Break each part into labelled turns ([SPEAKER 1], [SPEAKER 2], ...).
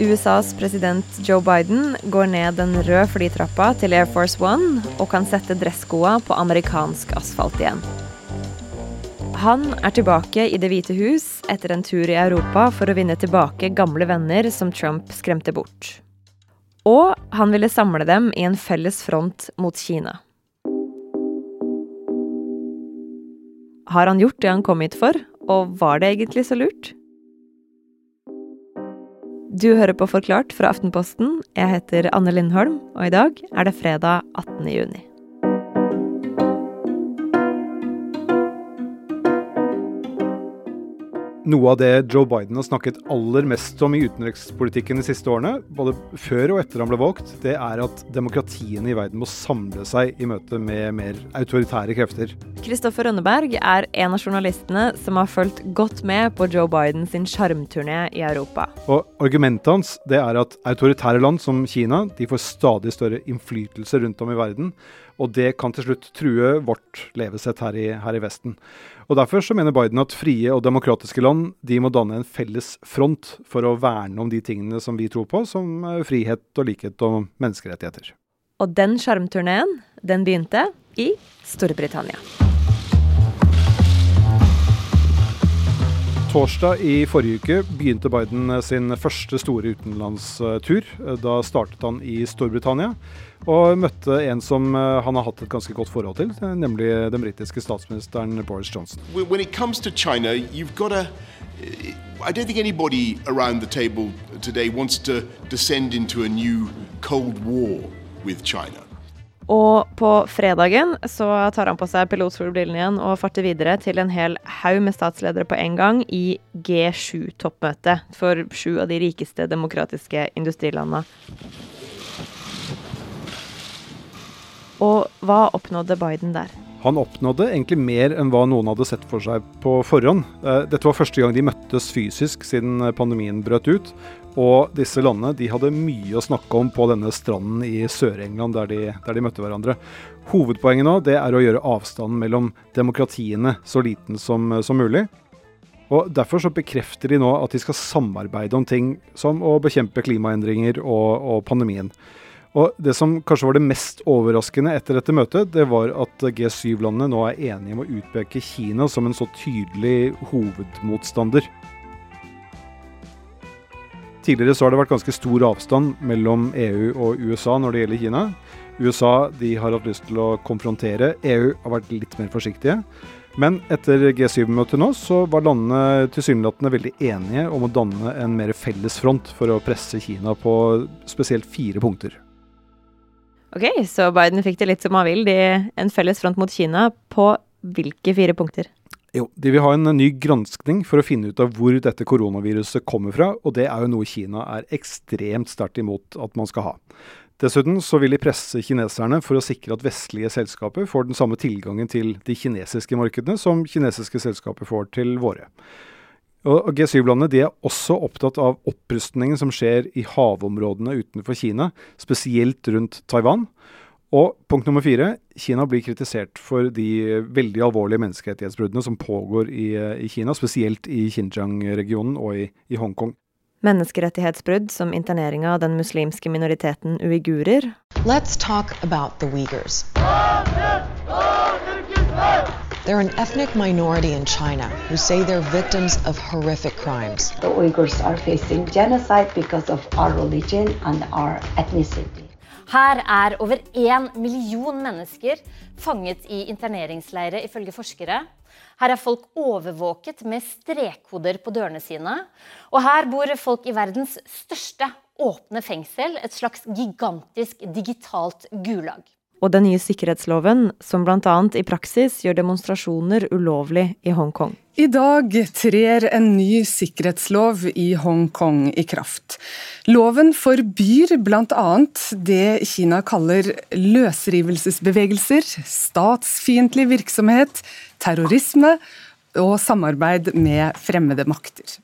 [SPEAKER 1] USAs president Joe Biden går ned den røde flytrappa til Air Force One og kan sette dresskoa på amerikansk asfalt igjen. Han er tilbake i Det hvite hus etter en tur i Europa for å vinne tilbake gamle venner som Trump skremte bort. Og han ville samle dem i en felles front mot Kina. Har han gjort det han kom hit for, og var det egentlig så lurt? Du hører på Forklart fra Aftenposten. Jeg heter Anne Lindholm, og i dag er det fredag 18. juni.
[SPEAKER 2] Noe av det Joe Biden har snakket aller mest om i utenrikspolitikken de siste årene, både før og etter han ble valgt, det er at demokratiene i verden må samle seg i møte med mer autoritære krefter.
[SPEAKER 1] Kristoffer Rønneberg er en av journalistene som har fulgt godt med på Joe Bidens sjarmturné i Europa.
[SPEAKER 2] Og Argumentet hans det er at autoritære land som Kina de får stadig større innflytelse rundt om i verden. Og det kan til slutt true vårt levesett her i, her i Vesten. Og Derfor så mener Biden at frie og demokratiske land de må danne en felles front for å verne om de tingene som vi tror på, som eh, frihet og likhet og menneskerettigheter.
[SPEAKER 1] Og den sjarmturneen, den begynte i Storbritannia.
[SPEAKER 2] Torsdag i forrige uke begynte Biden sin første store utenlandstur. Da startet han i Storbritannia og møtte en som eh, han har hatt et ganske godt forhold til, nemlig den britiske statsministeren Boris Johnson.
[SPEAKER 3] China, to I don't think anybody around the table today wants to descend into a new Cold War with China.
[SPEAKER 1] Og på fredagen så tar han på seg pilotsolbrillene igjen og farter videre til en hel haug med statsledere på en gang i G7-toppmøtet for sju av de rikeste demokratiske industrilandene. Og hva oppnådde Biden der?
[SPEAKER 2] Han oppnådde egentlig mer enn hva noen hadde sett for seg på forhånd. Eh, dette var første gang de møttes fysisk siden pandemien brøt ut. Og disse landene de hadde mye å snakke om på denne stranden i Sør-England der, der, de møtte hverandre. Hovedpoenget nå det er å gjøre avstanden mellom demokratiene så liten som, som mulig. Og Derfor så bekrefter de nå at de skal samarbeide om ting som å bekjempe klimaendringer og, og pandemien. Og Det som kanskje var det mest overraskende etter dette møtet, det var at G7-landene nå er enige om å utpeke Kina som en så tydelig hovedmotstander. Tidligere så har det vært ganske stor avstand mellom EU og USA når det gjelder Kina. USA de har hatt lyst til å konfrontere, EU har vært litt mer forsiktige. Men etter G7-møtet nå så var landene tilsynelatende veldig enige om å danne en mer felles front for å presse Kina på spesielt fire punkter.
[SPEAKER 1] Ok, så Biden fikk det litt som han vil. De, en felles front mot Kina på hvilke fire punkter?
[SPEAKER 2] Jo, De vil ha en ny granskning for å finne ut av hvor dette koronaviruset kommer fra, og det er jo noe Kina er ekstremt sterkt imot at man skal ha. Dessuten så vil de presse kineserne for å sikre at vestlige selskaper får den samme tilgangen til de kinesiske markedene som kinesiske selskaper får til våre. Og G7-landene er også opptatt av opprustningen som skjer i havområdene utenfor Kina, spesielt rundt Taiwan. Og punkt nummer fire, Kina blir kritisert for de veldig alvorlige menneskerettighetsbruddene som pågår i, i Kina, spesielt i Xinjiang-regionen og i, i Hongkong.
[SPEAKER 1] Menneskerettighetsbrudd som internering av den muslimske minoriteten uigurer.
[SPEAKER 4] Let's talk about the Uyghurs. They're an ethnic minority in China who say they're victims of horrific crimes.
[SPEAKER 5] The Uyghurs are facing genocide because of our religion and our ethnicity.
[SPEAKER 6] Her er over én million mennesker fanget i interneringsleire, ifølge forskere. Her er folk overvåket med strekkoder på dørene sine. Og her bor folk i verdens største åpne fengsel, et slags gigantisk digitalt gulag
[SPEAKER 1] og den nye sikkerhetsloven, som bl.a. i praksis gjør demonstrasjoner ulovlig i Hongkong.
[SPEAKER 7] I dag trer en ny sikkerhetslov i Hongkong i kraft. Loven forbyr bl.a. det Kina kaller løsrivelsesbevegelser, statsfiendtlig virksomhet, terrorisme og samarbeid med fremmede makter.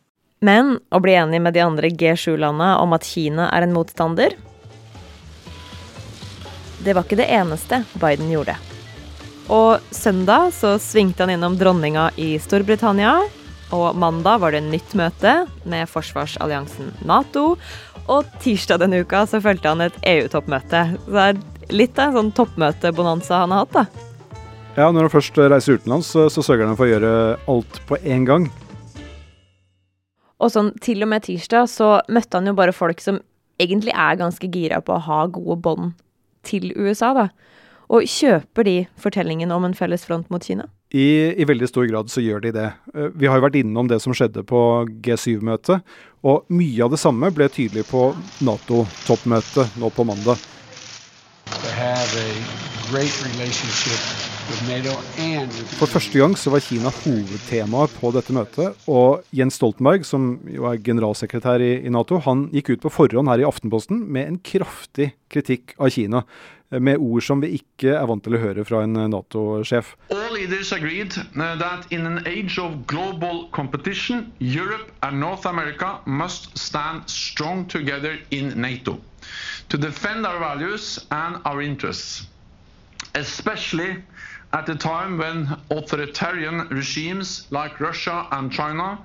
[SPEAKER 1] Men å bli enig med de andre G7-landene om at Kina er en motstander, det var ikke det eneste Biden gjorde. Og søndag så svingte han innom dronninga i Storbritannia. Og mandag var det nytt møte med forsvarsalliansen Nato. Og tirsdag denne uka så fulgte han et EU-toppmøte. Så det er litt av en sånn toppmøtebonanza han har hatt, da.
[SPEAKER 2] Ja, når han først reiser utenlands, så sørger han for å gjøre alt på én gang.
[SPEAKER 1] Og sånn til og med tirsdag så møtte han jo bare folk som egentlig er ganske gira på å ha gode bånd til USA, da. Og kjøper de fortellingen om en felles front mot Kina?
[SPEAKER 2] I, I, veldig stor grad så gjør de det. Eh, vi har jo vært innom det som skjedde på G7-møtet, og mye av det samme ble tydelig på Nato-toppmøtet nå på mandag. For første gang så var Kina hovedtemaet på dette møtet. Og Jens Stoltenberg, som jo er generalsekretær i, i, Nato, han gikk ut på forhånd her i Aftenposten med en kraftig kritikk av Kina. Med ord som vi ikke er vant til å høre fra en Nato-sjef.
[SPEAKER 8] All leaders agreed uh, that in an age of global competition, Europe and North America must stand strong together in NATO to defend our values and our interests, especially at a time when authoritarian regimes like Russia and China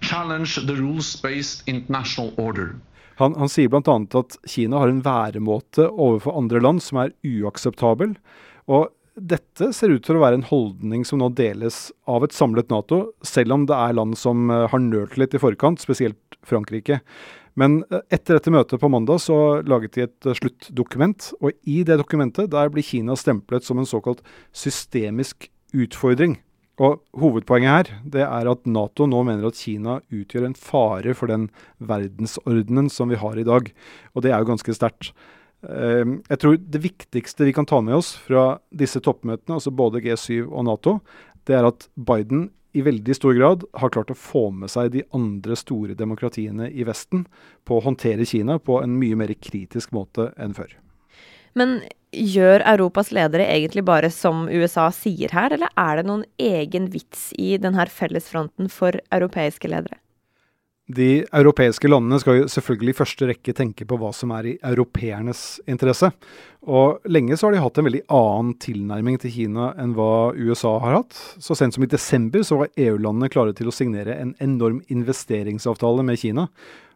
[SPEAKER 8] challenge the rules-based international order.
[SPEAKER 2] Han, han sier bl.a. at Kina har en væremåte overfor andre land som er uakseptabel. Og dette ser ut til å være en holdning som nå deles av et samlet Nato, selv om det er land som eh, har nølt litt i forkant, spesielt Frankrike. Men eh, etter dette møtet på mandag så laget de et eh, sluttdokument. Og i det dokumentet der blir Kina stemplet som en såkalt systemisk utfordring. Og Hovedpoenget her det er at Nato nå mener at Kina utgjør en fare for den verdensordenen som vi har i dag. Og det er jo ganske sterkt. Ehm, jeg tror det viktigste vi kan ta med oss fra disse toppmøtene, altså både G7 og Nato, det er at Biden i veldig stor grad har klart å få med seg de andre store demokratiene i Vesten på å håndtere Kina på en mye mer kritisk måte enn før.
[SPEAKER 1] Men gjør Europas ledere egentlig bare som USA sier her, eller er det noen egen vits i denne fellesfronten for europeiske ledere?
[SPEAKER 2] De europeiske landene skal jo selvfølgelig i første rekke tenke på hva som er i europeernes interesse. Og lenge så har de hatt en veldig annen tilnærming til Kina enn hva USA har hatt. Så sent som i desember så var EU-landene klare til å signere en enorm investeringsavtale med Kina.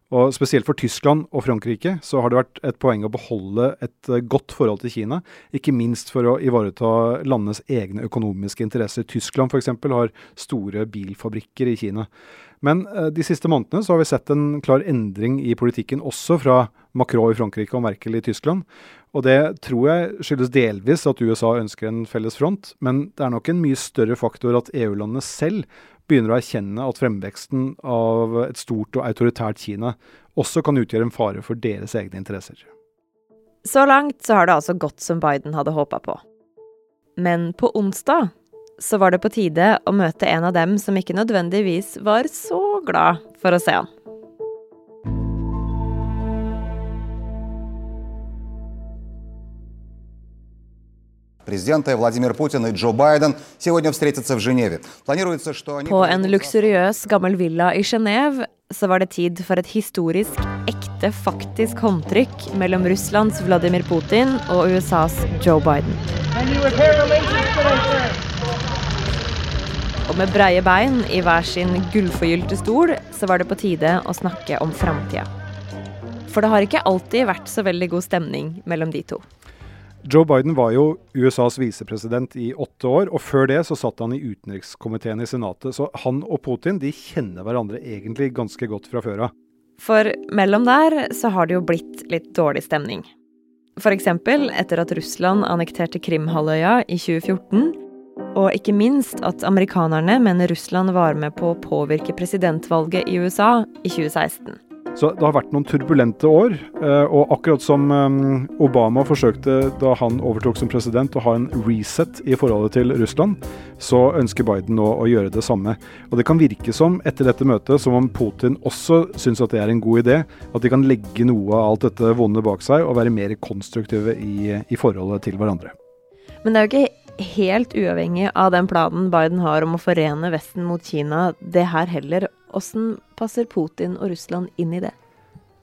[SPEAKER 2] Og Spesielt for Tyskland og Frankrike så har det vært et poeng å beholde et eh, godt forhold til Kina. Ikke minst for å ivareta landenes egne økonomiske interesser. Tyskland f.eks. har store bilfabrikker i Kina. Men eh, de siste månedene så har vi sett en klar endring i politikken, også fra Macron i Frankrike og Merkel i Tyskland. Og det tror jeg skyldes delvis at USA ønsker en felles front, men det er nok en mye større faktor at EU-landene selv begynner å erkjenne at fremveksten av et stort og autoritært Kina også kan utgjøre en fare for deres egne interesser.
[SPEAKER 1] Så langt så har det altså gått som Biden hadde håpa på. Men på onsdag så var det på tide å møte en av dem som ikke nødvendigvis var så glad for å se han.
[SPEAKER 9] Президенты Владимир Путин и Джо Байден сегодня встретятся в Женеве. Планируется, что они...
[SPEAKER 1] På en luksuriøs gammel villa i Genéve så var det tid for et historisk, ekte, faktisk håndtrykk mellom Russlands Vladimir Putin og USAs Joe Biden. Og med breie bein i hver sin gullforgylte stol så var det på tide å snakke om framtida. For det har ikke alltid vært så veldig god stemning mellom de to.
[SPEAKER 2] Joe Biden var jo USAs visepresident i åtte år, og før det så satt han i utenrikskomiteen i Senatet. Så han og Putin de kjenner hverandre egentlig ganske godt fra før av.
[SPEAKER 1] For mellom der så har det jo blitt litt dårlig stemning. F.eks. etter at Russland annekterte Krimhalvøya i 2014. Og ikke minst at amerikanerne mener Russland var med på å påvirke presidentvalget i USA i 2016.
[SPEAKER 2] Så det har vært noen turbulente år. Eh, og akkurat som eh, Obama forsøkte da han overtok som president å ha en reset i forholdet til Russland, så ønsker Biden nå å gjøre det samme. Og det kan virke som, etter dette møtet, som om Putin også syns at det er en god idé. At de kan legge noe av alt dette vonde bak seg og være mer konstruktive i, i forholdet til hverandre.
[SPEAKER 1] Men det er jo ikke helt uavhengig av den planen Biden har om å forene Vesten mot Kina, det her heller. Hvordan passer Putin og Russland inn i det?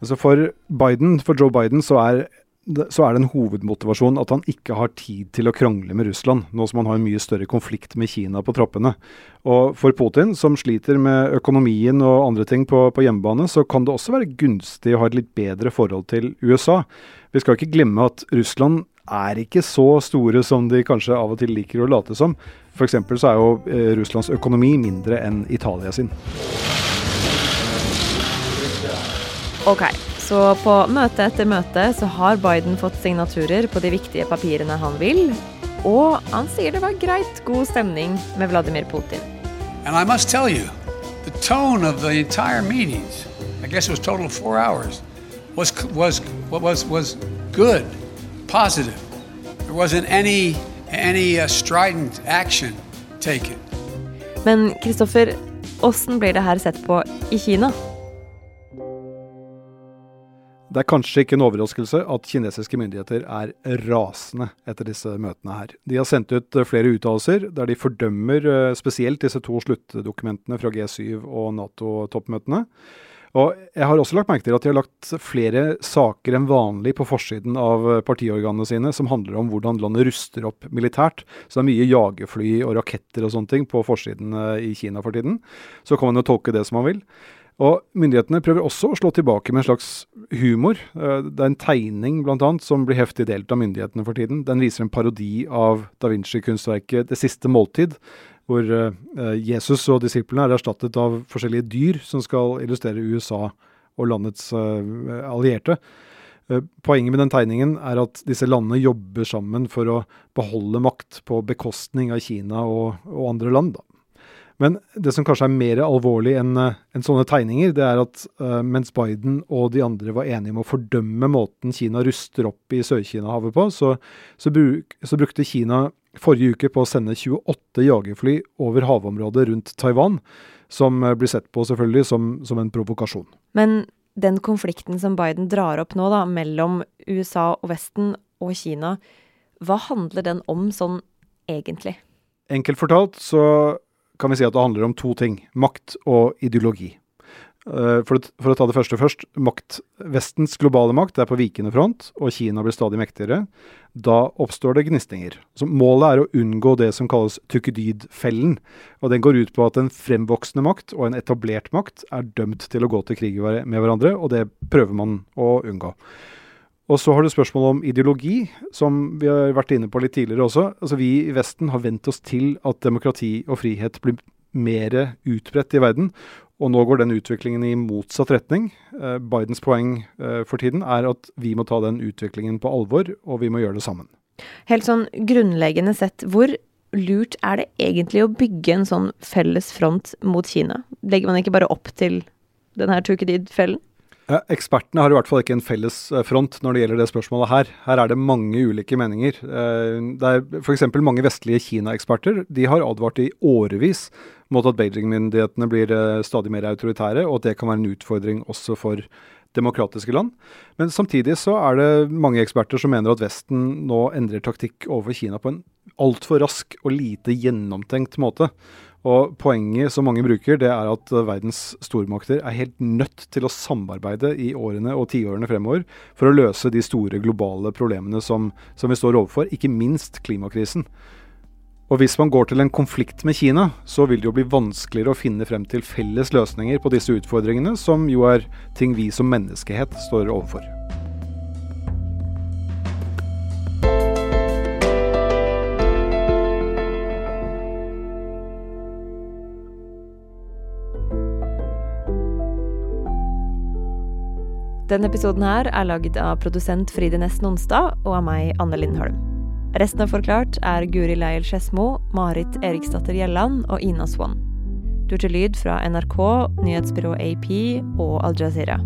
[SPEAKER 2] Altså for Biden, for Joe Biden så er så er det en hovedmotivasjon at han ikke har tid til å krangle med Russland, nå som han har en mye større konflikt med Kina på trappene. Og for Putin, som sliter med økonomien og andre ting på, på hjemmebane, så kan det også være gunstig å ha et litt bedre forhold til USA. Vi skal ikke glemme at Russland er ikke så store som de kanskje av og til liker å late som. F.eks. så er jo eh, Russlands økonomi mindre enn Italia sin.
[SPEAKER 1] Ok, så på møte etter møte så har Biden fått signaturer på de viktige papirene han vil. Og han sier det var greit god stemning med Vladimir Putin.
[SPEAKER 10] And I must tell you, the tone of the entire meetings, I guess it was total four hours, was was was was good, positive. There wasn't any any uh, strident action taken.
[SPEAKER 1] Men Kristoffer, åssen blir det her sett på i Kina?
[SPEAKER 2] Det er kanskje ikke en overraskelse at kinesiske myndigheter er rasende etter disse møtene her. De har sendt ut eh, flere uttalelser der de fordømmer eh, spesielt disse to sluttdokumentene fra G7 og Nato-toppmøtene. Og jeg har også lagt merke til at de har lagt flere saker enn vanlig på forsiden av partiorganene sine, som handler om hvordan landet ruster opp militært. Så det er mye jagerfly og raketter og sånne ting på forsiden i Kina for tiden. Så kan man jo tolke det som man vil. Og Myndighetene prøver også å slå tilbake med en slags humor. Eh, det er en tegning blant annet, som blir heftig delt av myndighetene for tiden. Den viser en parodi av da Vinci-kunstverket 'Det siste måltid', hvor eh, Jesus og disiplene er erstattet av forskjellige dyr som skal illustrere USA og landets eh, allierte. Poenget med den tegningen er at disse landene jobber sammen for å beholde makt på bekostning av Kina og, og andre land. da. Men det som kanskje er mer alvorlig enn eh, en sånne tegninger, det er at uh, mens Biden og de andre var enige om å fordømme måten Kina ruster opp i Sør-Kina-havet på, så, så, bruk, så, brukte Kina forrige uke på å sende 28 jagerfly over havområdet rundt Taiwan, som uh, blir sett på selvfølgelig som, som en provokasjon.
[SPEAKER 1] Men den konflikten som Biden drar opp nå, da, mellom USA og Vesten og Kina, hva handler den om sånn egentlig?
[SPEAKER 2] Enkelt fortalt så kan vi si at det handler om to ting. Makt og ideologi. Eh, for, for, å ta det første først. Makt, Vestens globale makt er på vikende front, og Kina blir stadig mektigere. Da oppstår det gnistinger. Så målet er å unngå det som kalles Tukudid-fellen. Og Den går ut på at en fremvoksende makt og en etablert makt er dømt til å gå til krig med hverandre, og det prøver man å unngå. Og så har du spørsmålet om ideologi, som vi har vært inne på litt tidligere også. Altså Vi i Vesten har vent oss til at demokrati og frihet blir mer utbredt i verden. Og nå går den utviklingen i motsatt retning. Eh, Bidens poeng eh, for tiden er at vi må ta den utviklingen på alvor, og vi må gjøre det sammen.
[SPEAKER 1] Helt sånn grunnleggende sett, hvor lurt er det egentlig å bygge en sånn felles front mot Kina? Legger man ikke bare opp til denne Tukidid-fellen?
[SPEAKER 2] Ekspertene har i hvert fall ikke en felles eh, front når det gjelder det spørsmålet her. Her er det mange ulike meninger. Eh, det er f.eks. mange vestlige Kina-eksperter. De har advart i årevis mot at Beijing-myndighetene blir eh, stadig mer autoritære, og at det kan være en utfordring også for demokratiske land. Men samtidig så er det mange eksperter som mener at Vesten nå endrer taktikk overfor Kina på en altfor rask og lite gjennomtenkt måte. Og Poenget som mange bruker, det er at verdens stormakter er helt nødt til å samarbeide i årene og tiårene fremover for å løse de store globale problemene som, som vi står overfor, ikke minst klimakrisen. Og Hvis man går til en konflikt med Kina, så vil det jo bli vanskeligere å finne frem til felles løsninger på disse utfordringene, som jo er ting vi som menneskehet står overfor.
[SPEAKER 1] Denne episoden her er lagd av produsent Fride Næss Nonstad og av meg, Anne Lindholm. Resten av Forklart er Guri Leiel Skedsmo, Marit Eriksdatter Gjelland og Ina Swann. Du hørte lyd fra NRK, nyhetsbyrået AP og Al Jazeera.